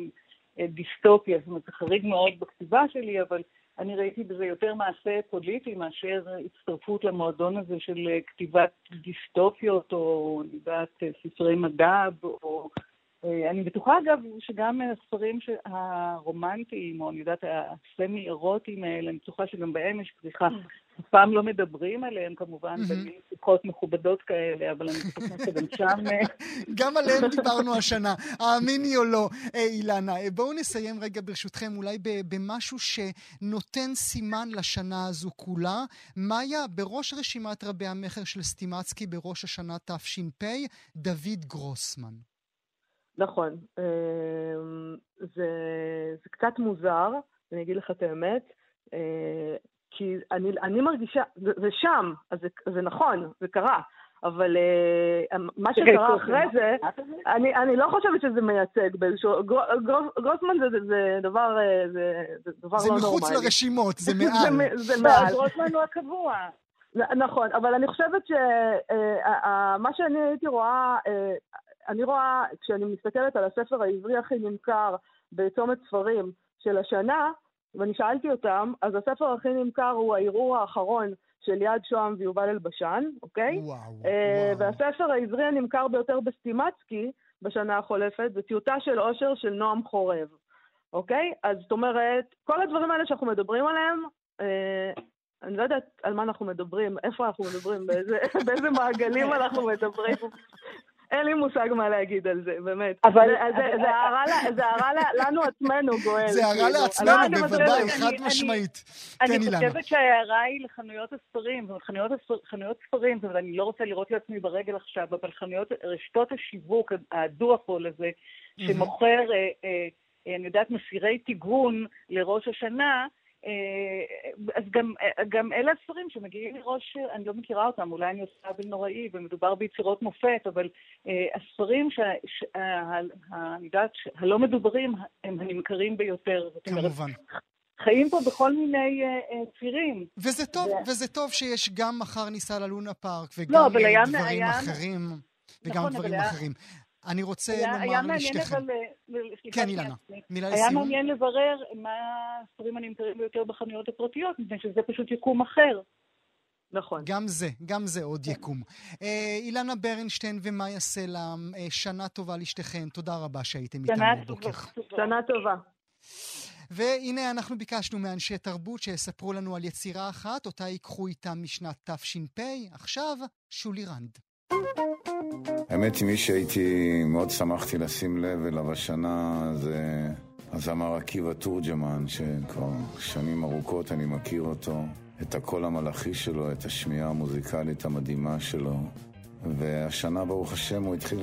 דיסטופיה, זאת אומרת, זה חריג מאוד בכתיבה שלי, אבל אני ראיתי בזה יותר מעשה פוליטי מאשר הצטרפות למועדון הזה של כתיבת דיסטופיות, או יודעת, ספרי מדע, או אה, אני בטוחה, אגב, שגם הספרים הרומנטיים, או אני יודעת, הסמי-אירוטיים האלה, אני בטוחה שגם בהם יש פריחה. אף פעם לא מדברים עליהם כמובן, mm-hmm. במין שיחות מכובדות כאלה, אבל אני חושבת שגם שם... אה, <laughs> גם עליהם דיברנו השנה, האמיני או לא. אה, אילנה, בואו נסיים רגע ברשותכם אולי במשהו שנותן סימן לשנה הזו כולה. מאיה, בראש רשימת רבי המכר של סטימצקי בראש השנה תש"פ, דוד גרוסמן. נכון. זה, זה קצת מוזר, אני אגיד לך את האמת. כי אני, אני מרגישה, זה, זה שם, אז זה, זה נכון, זה קרה, אבל uh, מה שקרה אחרי זה, אני, אני לא חושבת שזה מייצג באיזשהו... גרוסמן זה, זה, זה דבר, אה, זה, זה דבר זה לא נורמלי. זה מחוץ לרשימות, זה <laughs> מעל. זה, זה מעל. גרוסמן הוא הקבוע. נכון, אבל אני חושבת שמה uh, שאני הייתי רואה, uh, אני רואה, כשאני מסתכלת על הספר העברי הכי נמכר בצומת ספרים של השנה, ואני שאלתי אותם, אז הספר הכי נמכר הוא הערעור האחרון של יד שוהם ויובל אלבשן, אוקיי? וואו, אה, וואו. והספר העברי הנמכר ביותר בסטימצקי בשנה החולפת זה טיוטה של אושר של נועם חורב, אוקיי? אז זאת אומרת, כל הדברים האלה שאנחנו מדברים עליהם, אה, אני לא יודעת על מה אנחנו מדברים, איפה אנחנו מדברים, באיזה, <laughs> באיזה מעגלים אנחנו מדברים. אין לי מושג מה להגיד על זה, באמת. אבל זה הערה לנו עצמנו, גואל. זה הערה כאילו. לעצמנו, בוודאי, חד משמעית. כן, אני חושבת שההערה היא לחנויות הספרים, זאת אומרת, חנויות ספרים, זאת אומרת, אני לא רוצה לראות לעצמי ברגל עכשיו, אבל חנויות, רשתות השיווק, הדואפול הזה, שמוכר, אה, אה, אני יודעת, מסירי טיגון לראש השנה, אז גם, אה, גם אלה הספרים שמגיעים מראש, אני לא מכירה אותם, אולי אני עושה עוול נוראי ומדובר ביצירות מופת, אבל אה, הספרים שאני יודעת, הלא מדוברים הם הנמכרים ביותר. כמובן. חיים פה בכל מיני uh, צירים. וזה טוב, ו... וזה טוב שיש גם מחר ניסה ללונה פארק, וגם לא, דברים היה... אחרים, וגם נכון, דברים היה... אחרים. אני רוצה היה, לומר היה לשתיכם. אבל, אה, כן, אילנה, מילה לסיום. היה מעניין לברר מה הספרים הנמכרים ביותר בחנויות הפרטיות, מפני שזה פשוט יקום אחר. נכון. גם זה, גם זה עוד יקום. אה, אילנה ברנשטיין ומאיה סלע, אה, שנה טובה לשתיכן. תודה רבה שהייתם איתנו בבוקר. שנה טובה. והנה אנחנו ביקשנו מאנשי תרבות שיספרו לנו על יצירה אחת, אותה ייקחו איתם משנת תש"פ. עכשיו, שולי רנד. האמת היא, מי שהייתי, מאוד שמחתי לשים לב אליו השנה זה הזמר עקיבא תורג'מן, שכבר שנים ארוכות אני מכיר אותו, את הקול המלאכי שלו, את השמיעה המוזיקלית המדהימה שלו. והשנה, ברוך השם, הוא התחיל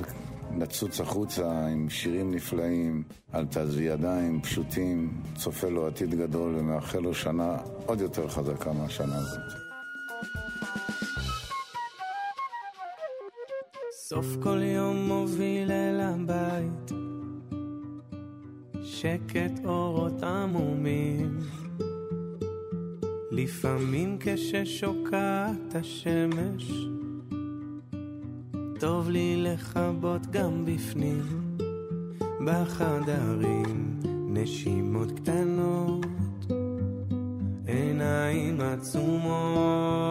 לצוץ החוצה עם שירים נפלאים, על תעזבי ידיים, פשוטים, צופה לו עתיד גדול ומאחל לו שנה עוד יותר חזקה מהשנה הזאת. סוף כל יום מוביל אל הבית, שקט אורות עמומים. לפעמים כששוקעת השמש, טוב לי לכבות גם בפנים, בחדרים נשימות קטנות, עיניים עצומות.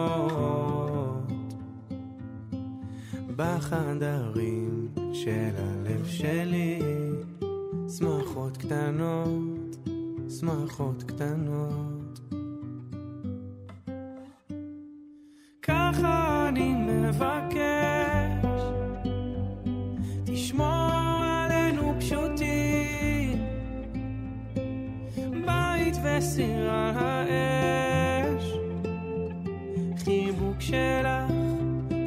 בחדרים של הלב שלי, שמחות קטנות, שמחות קטנות. ככה אני מבקש, תשמור עלינו פשוטים, בית וסיר על האש, חיבוק שלך,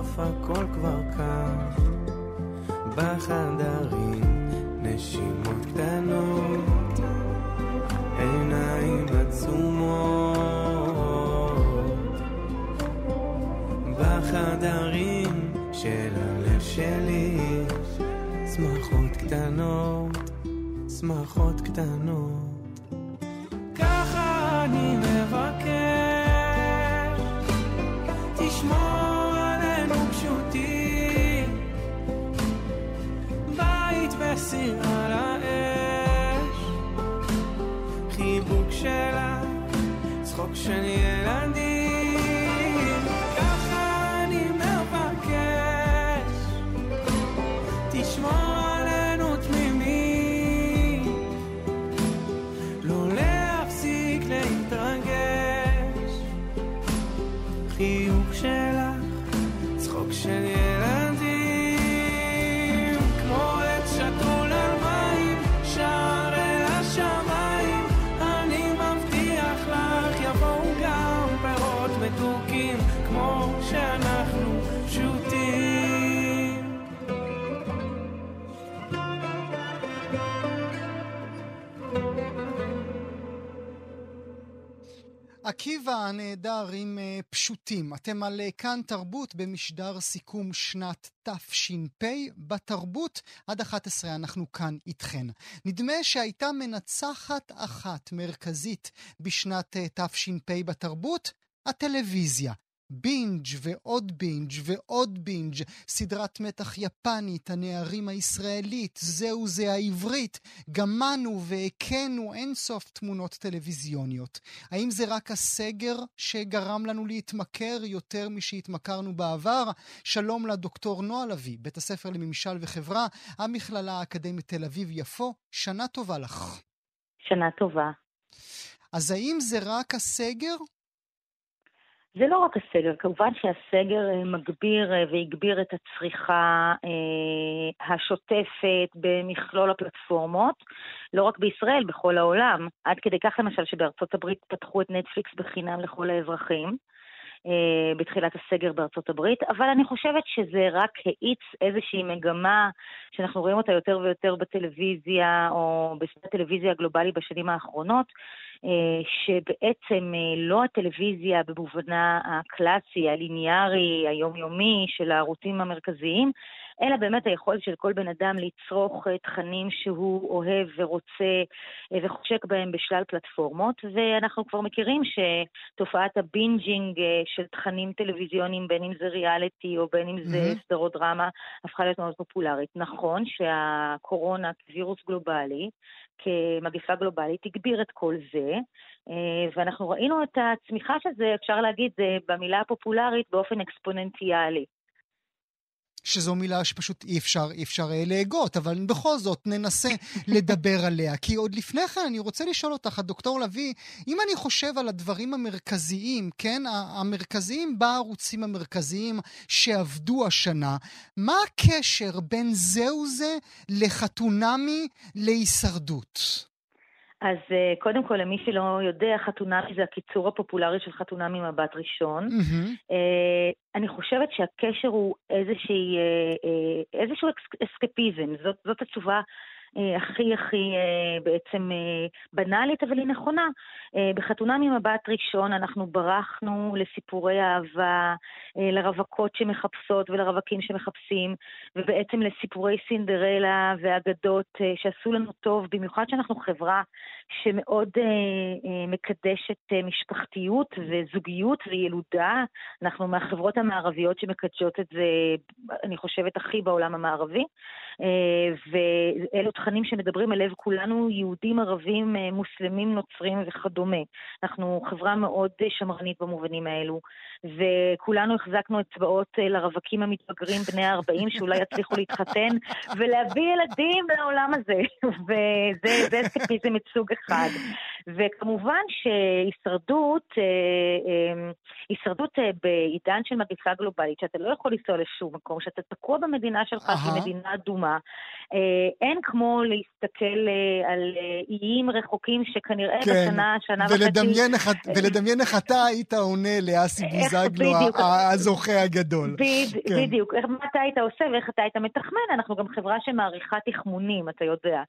לרדוף הכל כבר כאן עקיבא הנהדר עם אה, פשוטים. אתם על אה, כאן תרבות במשדר סיכום שנת תש"פ. בתרבות עד 11 אנחנו כאן איתכן. נדמה שהייתה מנצחת אחת מרכזית בשנת אה, תש"פ בתרבות, הטלוויזיה. בינג' ועוד בינג' ועוד בינג', סדרת מתח יפנית, הנערים הישראלית, זהו זה העברית, גמנו והכינו אינסוף תמונות טלוויזיוניות. האם זה רק הסגר שגרם לנו להתמכר יותר משהתמכרנו בעבר? שלום לדוקטור נועה לביא, בית הספר לממשל וחברה, המכללה האקדמית תל אביב-יפו, שנה טובה לך. שנה טובה. אז האם זה רק הסגר? זה לא רק הסגר, כמובן שהסגר אה, מגביר אה, והגביר את הצריכה אה, השוטפת במכלול הפלטפורמות, לא רק בישראל, בכל העולם. עד כדי כך למשל שבארצות הברית פתחו את נטפליקס בחינם לכל האזרחים. אה, בתחילת הסגר בארצות הברית, אבל אני חושבת שזה רק האיץ איזושהי מגמה שאנחנו רואים אותה יותר ויותר בטלוויזיה או בטלוויזיה הגלובלי בשנים האחרונות, אה, שבעצם אה, לא הטלוויזיה במובנה הקלאסי, הליניארי, היומיומי של הערוצים המרכזיים, אלא באמת היכולת של כל בן אדם לצרוך תכנים שהוא אוהב ורוצה וחושק בהם בשלל פלטפורמות, ואנחנו כבר מכירים שתופעת ה binging של תכנים טלוויזיוניים, בין אם זה ריאליטי או בין אם זה. סדרות דרמה, הפכה להיות מאוד פופולרית. נכון שהקורונה כווירוס גלובלי, כמגפה גלובלית, הגביר את כל זה, ואנחנו ראינו את הצמיחה של זה, אפשר להגיד, במילה הפופולרית, באופן אקספוננציאלי. שזו מילה שפשוט אי אפשר, אי אפשר להגות, אבל בכל זאת ננסה <laughs> לדבר עליה. כי עוד לפני כן אני רוצה לשאול אותך, הדוקטור לביא, אם אני חושב על הדברים המרכזיים, כן, המרכזיים בערוצים המרכזיים שעבדו השנה, מה הקשר בין זהו זה לחתונמי להישרדות? אז uh, קודם כל, למי שלא יודע, חתונמי זה הקיצור הפופולרי של חתונמי מבט ראשון. Mm-hmm. Uh, אני חושבת שהקשר הוא איזושהי, uh, uh, איזשהו אסקפיזם, זאת, זאת התשובה הכי הכי אה, בעצם אה, בנאלית, אבל היא נכונה. בחתונה ממבט ראשון אנחנו ברחנו לסיפורי אהבה, לרווקות שמחפשות ולרווקים שמחפשים, ובעצם לסיפורי סינדרלה ואגדות שעשו לנו טוב, במיוחד שאנחנו חברה שמאוד מקדשת משפחתיות וזוגיות וילודה. אנחנו מהחברות המערביות שמקדשות את זה, אני חושבת, הכי בעולם המערבי. ואלו תכנים שמדברים אל לב כולנו, יהודים, ערבים, אה, מוסלמים, נוצרים וכדומה. אנחנו חברה מאוד שמרנית במובנים האלו, וכולנו החזקנו אצבעות אה, לרווקים המתבגרים בני ה-40 שאולי יצליחו להתחתן ולהביא ילדים לעולם הזה, <laughs> וזה אסקפיזם מסוג אחד. וכמובן שהישרדות, אה, הישרדות בעידן של מגפה גלובלית, שאתה לא יכול לנסוע לשום מקום, שאתה תקוע במדינה שלך, שהיא מדינה אדומה, אין כמו להסתכל אה, על אה, איים רחוקים שכנראה כן, בשנה, שנה וחצי... ולדמיין איך אתה היית עונה לאסי בוזגלו. הזוכה הגדול. בד, כן. בדיוק, איך, מה אתה היית עושה ואיך אתה היית מתחמן, אנחנו גם חברה שמעריכה תחמונים, אתה יודע.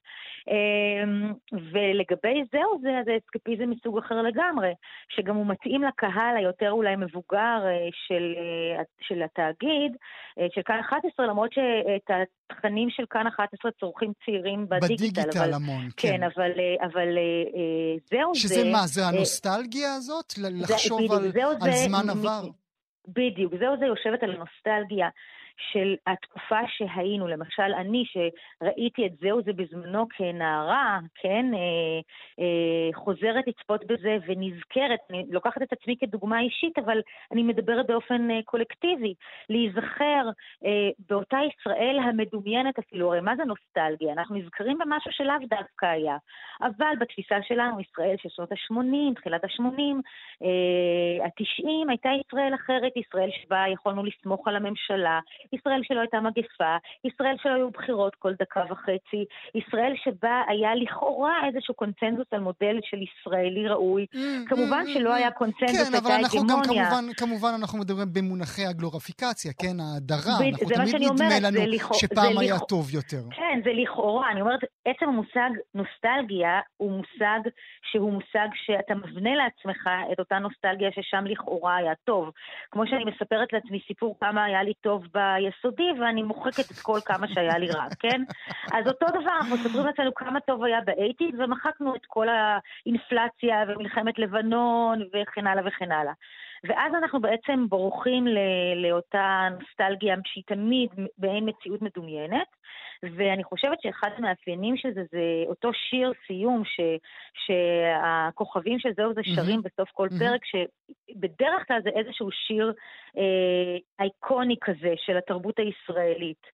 ולגבי זהו זה, זה אסקפיזם מסוג אחר לגמרי, שגם הוא מתאים לקהל היותר אולי מבוגר אה, של, אה, של התאגיד, אה, של כאן 11, למרות שאת התכנים של כאן 11 צורכים צעירים בדיגיטל. בדיגיטל אבל, המון, כן. כן. אבל, אבל זהו שזה זה... מה, זה הנוסטלגיה הזאת? זה- לחשוב בדיוק, על, על זה זמן עבר? בדיוק, זהו זה יושבת על הנוסטלגיה של התקופה שהיינו. למשל, אני, שראיתי את זהו זה בזמנו כנערה, כן, אה, אה, חוזרת לצפות בזה ונזכרת, אני לוקחת את עצמי כדוגמה אישית, אבל אני מדברת באופן אה, קולקטיבי, להיזכר אה, באותה ישראל המדומיינת אפילו, הרי מה זה נוסטלגיה? אנחנו נזכרים במשהו שלאו דווקא היה, אבל בתפיסה שלנו, ישראל של שנות ה-80, תחילת ה-80, אה, ה-90, הייתה ישראל אחרת, ישראל שבה יכולנו לסמוך על הממשלה, ישראל שלא הייתה מגפה, ישראל שלא היו בחירות כל דקה וחצי, ישראל שבה היה לכאורה איזשהו קונצנזוס על מודל של ישראלי ראוי. כמובן שלא היה קונצנזוס, כן, אבל אנחנו גם. כמובן, כמובן אנחנו מדברים במונחי הגלוריפיקציה, כן, ההדרה. אנחנו תמיד נדמה לנו שפעם היה טוב יותר. כן, זה לכאורה. אני אומרת, עצם המושג נוסטלגיה הוא מושג שהוא מושג שאתה מבנה לעצמך את אותה נוסטלגיה ששם לכאורה היה טוב. כמו שאני מספרת לעצמי סיפור כמה היה לי טוב ביסודי, ואני מוחקת את כל כמה שהיה לי רע, כן? אז אותו דבר, אנחנו מספרים לעצמנו כמה טוב היה באייטיז, ומחקנו את כל האינפלציה ומלחמת לבנון וכן הלאה וכן הלאה. ואז אנחנו בעצם בורחים לאותה נוסטלגיה שהיא תמיד באין מציאות מדומיינת, ואני חושבת שאחד המאפיינים של זה זה אותו שיר סיום ש, שהכוכבים של זה שרים מהמם. בסוף כל מהמם. פרק, שבדרך כלל זה איזשהו שיר אה, אייקוני כזה של התרבות הישראלית.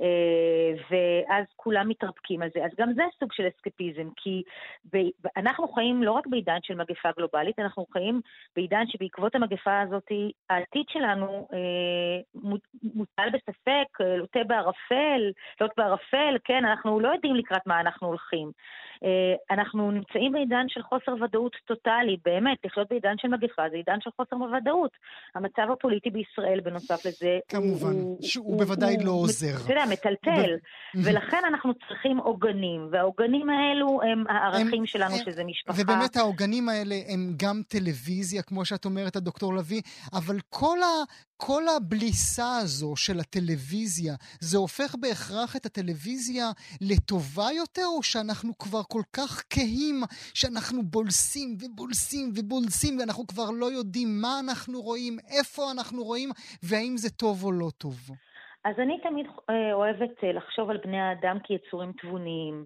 אה, ואז כולם מתרפקים על זה. אז גם זה סוג של אסקפיזם, כי ב- אנחנו חיים לא רק בעידן של מגפה גלובלית, אנחנו חיים בעידן שבעקבות המגפה הזאת, העתיד שלנו אה, מוט- מוטל בספק, אה, לוטה בערפל, לוט בערפל, כן, אנחנו לא יודעים לקראת מה אנחנו הולכים. אה, אנחנו נמצאים בעידן של חוסר ודאות טוטאלי, באמת, לחיות בעידן של מגפה זה עידן של חוסר ודאות. המצב הפוליטי בישראל, בנוסף לזה, כמובן, הוא- שהוא בוודאי לא הוא- עוזר. אתה יודע, מטלטל. ב- ולכן אנחנו צריכים עוגנים, והעוגנים האלו הם הערכים הם- שלנו, הם- שזה משפחה. ובאמת העוגנים האלה הם גם טלוויזיה, כמו שאת אומרת, הדוקטור לביא, אבל כל, ה, כל הבליסה הזו של הטלוויזיה, זה הופך בהכרח את הטלוויזיה לטובה יותר, או שאנחנו כבר כל כך כהים, שאנחנו בולסים ובולסים ובולסים, ואנחנו כבר לא יודעים מה אנחנו רואים, איפה אנחנו רואים, והאם זה טוב או לא טוב. אז אני תמיד אה, אוהבת אה, לחשוב על בני האדם כיצורים תבוניים.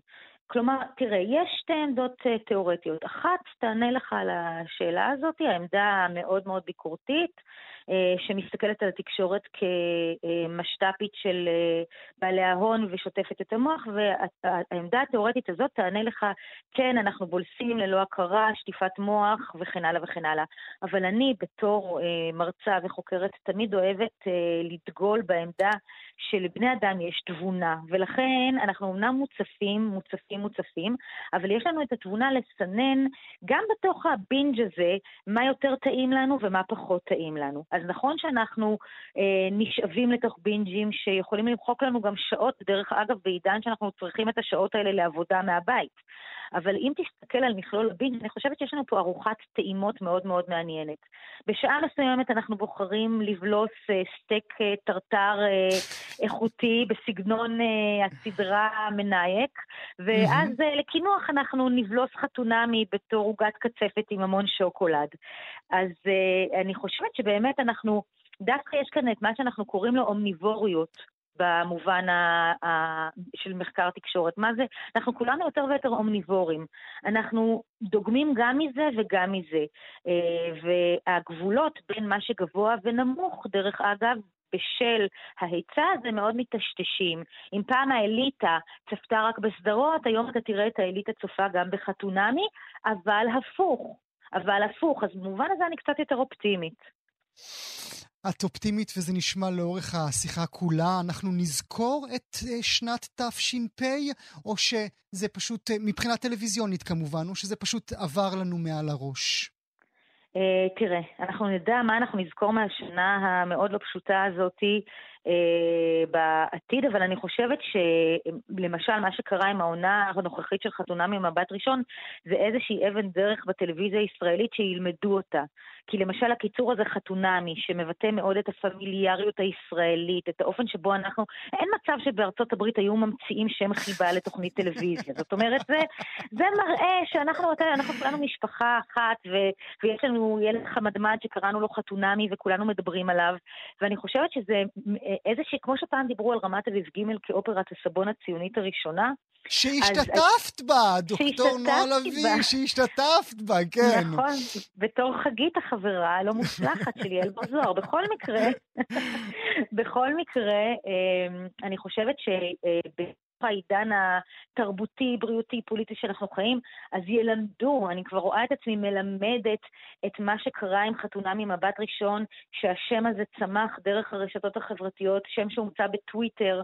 כלומר, תראה, יש שתי עמדות אה, תיאורטיות. אחת תענה לך על השאלה הזאת, העמדה המאוד מאוד ביקורתית, אה, שמסתכלת על התקשורת כמשת"פית של אה, בעלי ההון ושוטפת את המוח, והעמדה התיאורטית הזאת תענה לך, כן, אנחנו בולסים ללא הכרה, שטיפת מוח וכן הלאה וכן הלאה. אבל אני בתור מרצה וחוקרת תמיד אוהבת לדגול בעמדה שלבני אדם יש תבונה, ולכן אנחנו אמנם מוצפים, מוצפים, מוצפים, אבל יש לנו את התבונה לסנן גם בתוך הבינג' הזה, מה יותר טעים לנו ומה פחות טעים לנו. אז נכון שאנחנו אה, נשאבים לתוך בינג'ים שיכולים למחוק לנו גם שעות, דרך אגב, בעידן שאנחנו צריכים את השעות האלה לעבודה מהבית. אבל אם תסתכל על מכלול הבינג', אני חושבת שיש לנו פה ארוחת טעימות מאוד מאוד מעניינת. בשעה מסוימת אנחנו בוחרים לבלוס אה, סטייק אה, טרטר אה, איכותי בסגנון אה, הסדרה מנייק, ואז אה, לקינוח אנחנו נבלוס חתונמי בתור עוגת קצפת עם המון שוקולד. אז אה, אני חושבת שבאמת אנחנו, דווקא יש כאן את מה שאנחנו קוראים לו אומניבוריות. במובן ה, ה, של מחקר תקשורת. מה זה? אנחנו כולנו יותר ויותר אומניבורים. אנחנו דוגמים גם מזה וגם מזה. אה, והגבולות בין מה שגבוה ונמוך, דרך אגב, בשל ההיצע הזה מאוד מטשטשים. אם פעם האליטה צפתה רק בסדרות, היום אתה תראה את האליטה צופה גם בחתונמי, אבל הפוך. אבל הפוך, אז במובן הזה אני קצת יותר אופטימית. את אופטימית וזה נשמע לאורך השיחה כולה. אנחנו נזכור את אה, שנת תש"פ, או שזה פשוט, אה, מבחינה טלוויזיונית כמובן, או שזה פשוט עבר לנו מעל הראש? Uh, תראה, אנחנו נדע מה אנחנו נזכור מהשנה המאוד לא פשוטה הזאתי בעתיד, אבל אני חושבת שלמשל מה שקרה עם העונה הנוכחית של חתונה ממבט ראשון, זה איזושהי אבן דרך בטלוויזיה הישראלית שילמדו אותה. כי למשל הקיצור הזה חתונמי, שמבטא מאוד את הפמיליאריות הישראלית, את האופן שבו אנחנו, אין מצב שבארצות הברית היו ממציאים שם חיבה לתוכנית טלוויזיה. זאת אומרת, זה, זה מראה שאנחנו אנחנו כולנו משפחה אחת, ו, ויש לנו ילד חמדמד שקראנו לו חתונמי וכולנו מדברים עליו, ואני חושבת שזה איזושהי, כמו שפעם דיברו על רמת אביב ג' כאופרת הסבון הציונית הראשונה, שהשתתפת בה, דוקטור נועה לביא, שהשתתפת בה, כן. נכון, בתור חגית החברה הלא מוצלחת שלי, אלבור זוהר. בכל מקרה, <laughs> בכל מקרה, אמ, אני חושבת שבתוך העידן התרבותי, בריאותי, פוליטי שאנחנו חיים, אז ילמדו, אני כבר רואה את עצמי מלמדת את מה שקרה עם חתונה ממבט ראשון, שהשם הזה צמח דרך הרשתות החברתיות, שם שהומצא בטוויטר,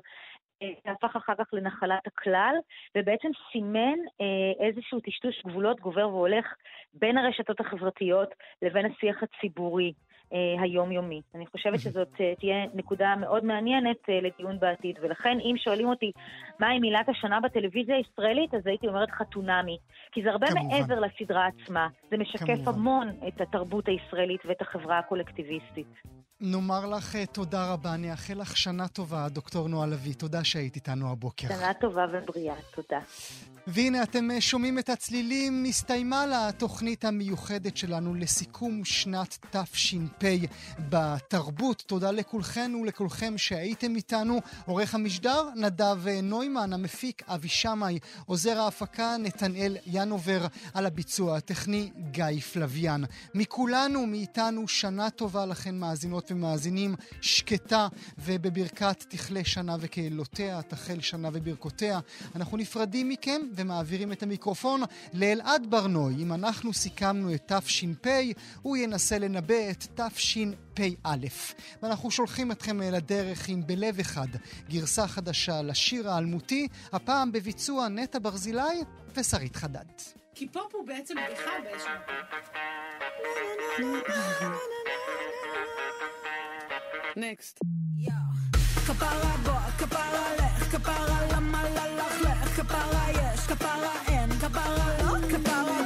שהפך אחר כך לנחלת הכלל, ובעצם סימן אה, איזשהו טשטוש גבולות גובר והולך בין הרשתות החברתיות לבין השיח הציבורי. אה, היומיומי. אני חושבת שזאת אה, תהיה נקודה מאוד מעניינת אה, לדיון בעתיד, ולכן אם שואלים אותי מהי מילת השנה בטלוויזיה הישראלית, אז הייתי אומרת חתונמי. כי זה הרבה כמובן. מעבר לסדרה עצמה. זה משקף כמובן. המון את התרבות הישראלית ואת החברה הקולקטיביסטית. נאמר לך תודה רבה, אני אאחל לך שנה טובה, דוקטור נועה לביא. תודה שהיית איתנו הבוקר. שנה טובה ובריאה, תודה. והנה, אתם אה, שומעים את הצלילים, הסתיימה לה התוכנית המיוחדת שלנו לסיכום שנת תש"פ בתרבות. תודה לכולכן ולכולכם שהייתם איתנו. עורך המשדר, נדב אה, נוימן, המפיק, אבי שמאי, עוזר ההפקה, נתנאל ינובר, על הביצוע הטכני, גיא פלוויאן. מכולנו, מאיתנו, שנה טובה לכן, מאזינות ומאזינים, שקטה, ובברכת תכלה שנה וקהילותיה, תחל שנה וברכותיה. אנחנו נפרדים מכם. ומעבירים את המיקרופון לאלעד ברנוי. אם אנחנו סיכמנו את תש"פ, הוא ינסה לנבא את תשפ"א. ואנחנו שולחים אתכם לדרך עם בלב אחד גרסה חדשה לשיר האלמותי, הפעם בביצוע נטע ברזילי ושרית חדד. כי פופ הוא בעצם בדיחה באיזשהו נקסט. כפרה בוא, כפרה לך, כפרה למה ללך לך, כפרה יש, כפרה אין, כפרה לא, כפרה כן, כפרה